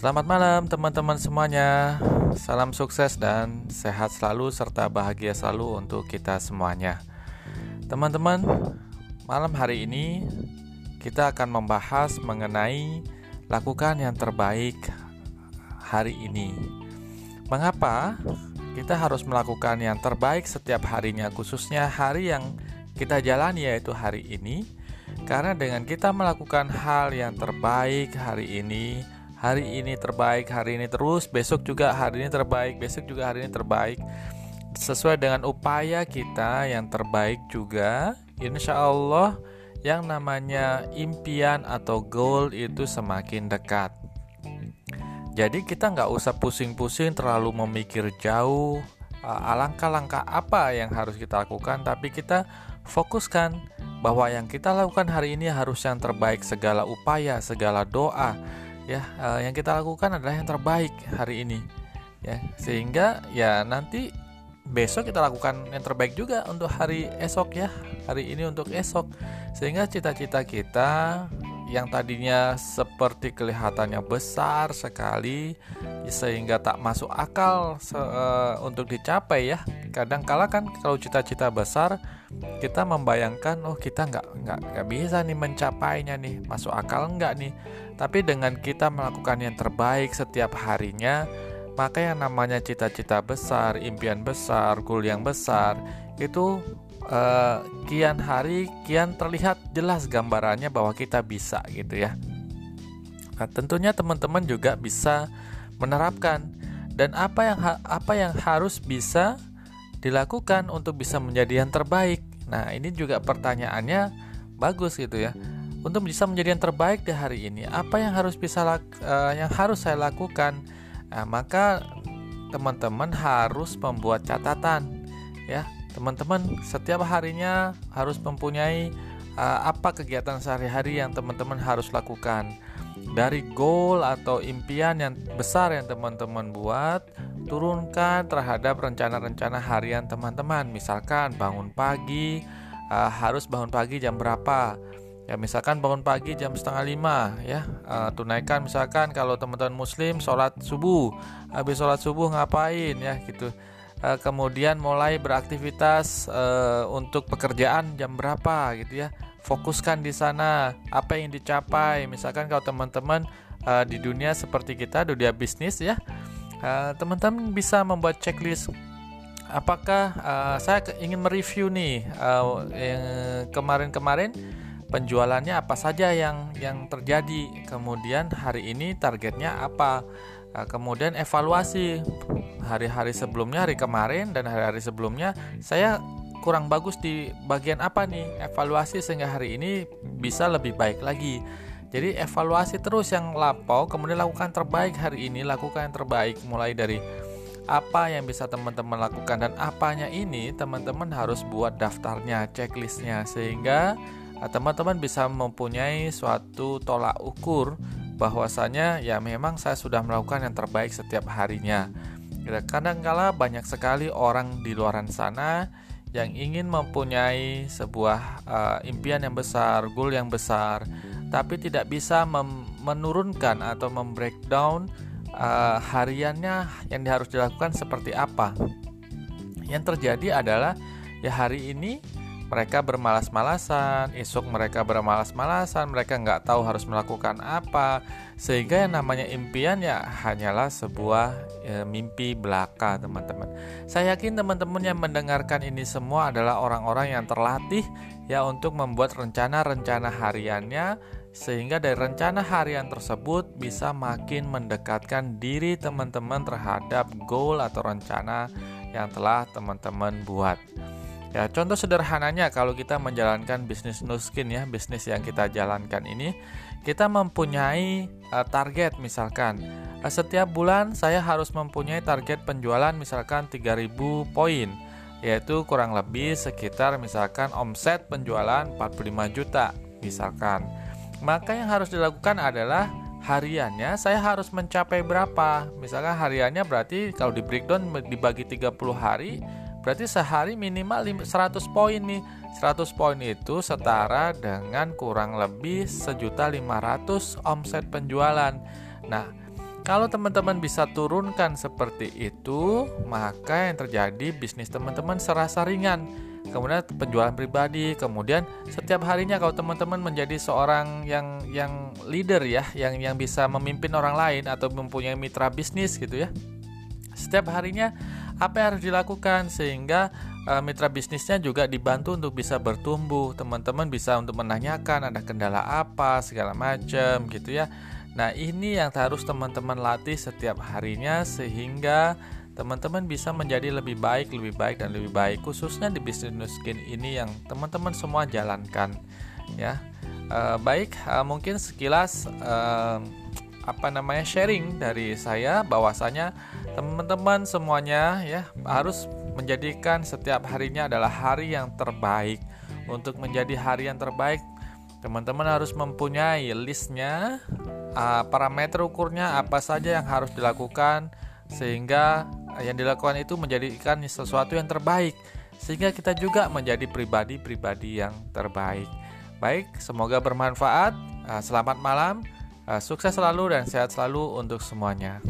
Selamat malam teman-teman semuanya. Salam sukses dan sehat selalu serta bahagia selalu untuk kita semuanya. Teman-teman, malam hari ini kita akan membahas mengenai lakukan yang terbaik hari ini. Mengapa kita harus melakukan yang terbaik setiap harinya, khususnya hari yang kita jalani yaitu hari ini? Karena dengan kita melakukan hal yang terbaik hari ini, hari ini terbaik, hari ini terus, besok juga hari ini terbaik, besok juga hari ini terbaik, sesuai dengan upaya kita yang terbaik juga, insya Allah yang namanya impian atau goal itu semakin dekat. Jadi kita nggak usah pusing-pusing terlalu memikir jauh alangkah-langkah apa yang harus kita lakukan, tapi kita fokuskan bahwa yang kita lakukan hari ini harus yang terbaik segala upaya, segala doa ya yang kita lakukan adalah yang terbaik hari ini. Ya sehingga ya nanti besok kita lakukan yang terbaik juga untuk hari esok ya hari ini untuk esok. Sehingga cita-cita kita yang tadinya seperti kelihatannya besar sekali sehingga tak masuk akal se uh, untuk dicapai ya kadang kala kan kalau cita-cita besar kita membayangkan oh kita nggak nggak nggak bisa nih mencapainya nih masuk akal nggak nih tapi dengan kita melakukan yang terbaik setiap harinya maka yang namanya cita-cita besar impian besar goal yang besar itu uh, kian hari kian terlihat jelas gambarannya bahwa kita bisa gitu ya. Nah, tentunya teman-teman juga bisa menerapkan dan apa yang apa yang harus bisa dilakukan untuk bisa menjadi yang terbaik. Nah, ini juga pertanyaannya bagus gitu ya. Untuk bisa menjadi yang terbaik di hari ini, apa yang harus bisa uh, yang harus saya lakukan? Nah, maka teman-teman harus membuat catatan ya Teman-teman setiap harinya harus mempunyai uh, apa kegiatan sehari-hari yang teman-teman harus lakukan. Dari goal atau impian yang besar yang teman-teman buat, turunkan terhadap rencana-rencana harian teman-teman. Misalkan bangun pagi, uh, harus bangun pagi jam berapa? Ya misalkan bangun pagi jam setengah lima ya. Uh, tunaikan misalkan kalau teman-teman muslim sholat subuh. Habis sholat subuh ngapain ya gitu. Uh, kemudian mulai beraktivitas uh, untuk pekerjaan jam berapa gitu ya. Fokuskan di sana apa yang dicapai. Misalkan kalau teman-teman uh, di dunia seperti kita dunia bisnis ya teman-teman uh, bisa membuat checklist. Apakah uh, saya ingin mereview nih uh, yang kemarin-kemarin penjualannya apa saja yang yang terjadi? Kemudian hari ini targetnya apa? Uh, kemudian evaluasi. Hari-hari sebelumnya, hari kemarin dan hari-hari sebelumnya saya kurang bagus di bagian apa nih? Evaluasi sehingga hari ini bisa lebih baik lagi. Jadi evaluasi terus yang lapau, kemudian lakukan terbaik hari ini, lakukan yang terbaik mulai dari apa yang bisa teman-teman lakukan dan apanya ini teman-teman harus buat daftarnya, checklistnya sehingga eh, teman-teman bisa mempunyai suatu tolak ukur bahwasanya ya memang saya sudah melakukan yang terbaik setiap harinya. Kadang-kala banyak sekali orang di luar sana yang ingin mempunyai sebuah uh, impian yang besar, goal yang besar, tapi tidak bisa menurunkan atau membreakdown uh, hariannya yang harus dilakukan seperti apa. Yang terjadi adalah ya hari ini mereka bermalas-malasan, esok mereka bermalas-malasan, mereka nggak tahu harus melakukan apa, sehingga yang namanya impian ya hanyalah sebuah ya, mimpi belaka, teman-teman. Saya yakin teman-teman yang mendengarkan ini semua adalah orang-orang yang terlatih ya untuk membuat rencana-rencana hariannya, sehingga dari rencana harian tersebut bisa makin mendekatkan diri teman-teman terhadap goal atau rencana yang telah teman-teman buat. Ya, contoh sederhananya kalau kita menjalankan bisnis Nuskin ya, bisnis yang kita jalankan ini, kita mempunyai uh, target misalkan uh, setiap bulan saya harus mempunyai target penjualan misalkan 3000 poin, yaitu kurang lebih sekitar misalkan omset penjualan 45 juta misalkan. Maka yang harus dilakukan adalah hariannya saya harus mencapai berapa? Misalkan hariannya berarti kalau di breakdown dibagi 30 hari Berarti sehari minimal 100 poin nih. 100 poin itu setara dengan kurang lebih sejuta 500 omset penjualan. Nah, Kalau teman-teman bisa turunkan seperti itu, maka yang terjadi bisnis teman-teman serasa ringan. Kemudian penjualan pribadi, kemudian setiap harinya kalau teman-teman menjadi seorang yang yang leader ya, yang yang bisa memimpin orang lain atau mempunyai mitra bisnis gitu ya. Setiap harinya apa yang harus dilakukan sehingga uh, mitra bisnisnya juga dibantu untuk bisa bertumbuh. Teman-teman bisa untuk menanyakan ada kendala apa segala macam gitu ya Nah, ini yang harus teman-teman latih setiap harinya sehingga teman-teman bisa menjadi lebih baik, lebih baik dan lebih baik khususnya di bisnis skin ini yang teman-teman semua jalankan ya. E, baik, e, mungkin sekilas e, apa namanya sharing dari saya bahwasanya teman-teman semuanya ya harus menjadikan setiap harinya adalah hari yang terbaik. Untuk menjadi hari yang terbaik, teman-teman harus mempunyai listnya parameter ukurnya apa saja yang harus dilakukan sehingga yang dilakukan itu menjadikan sesuatu yang terbaik sehingga kita juga menjadi pribadi-pribadi yang terbaik. Baik, semoga bermanfaat. Selamat malam, sukses selalu dan sehat selalu untuk semuanya.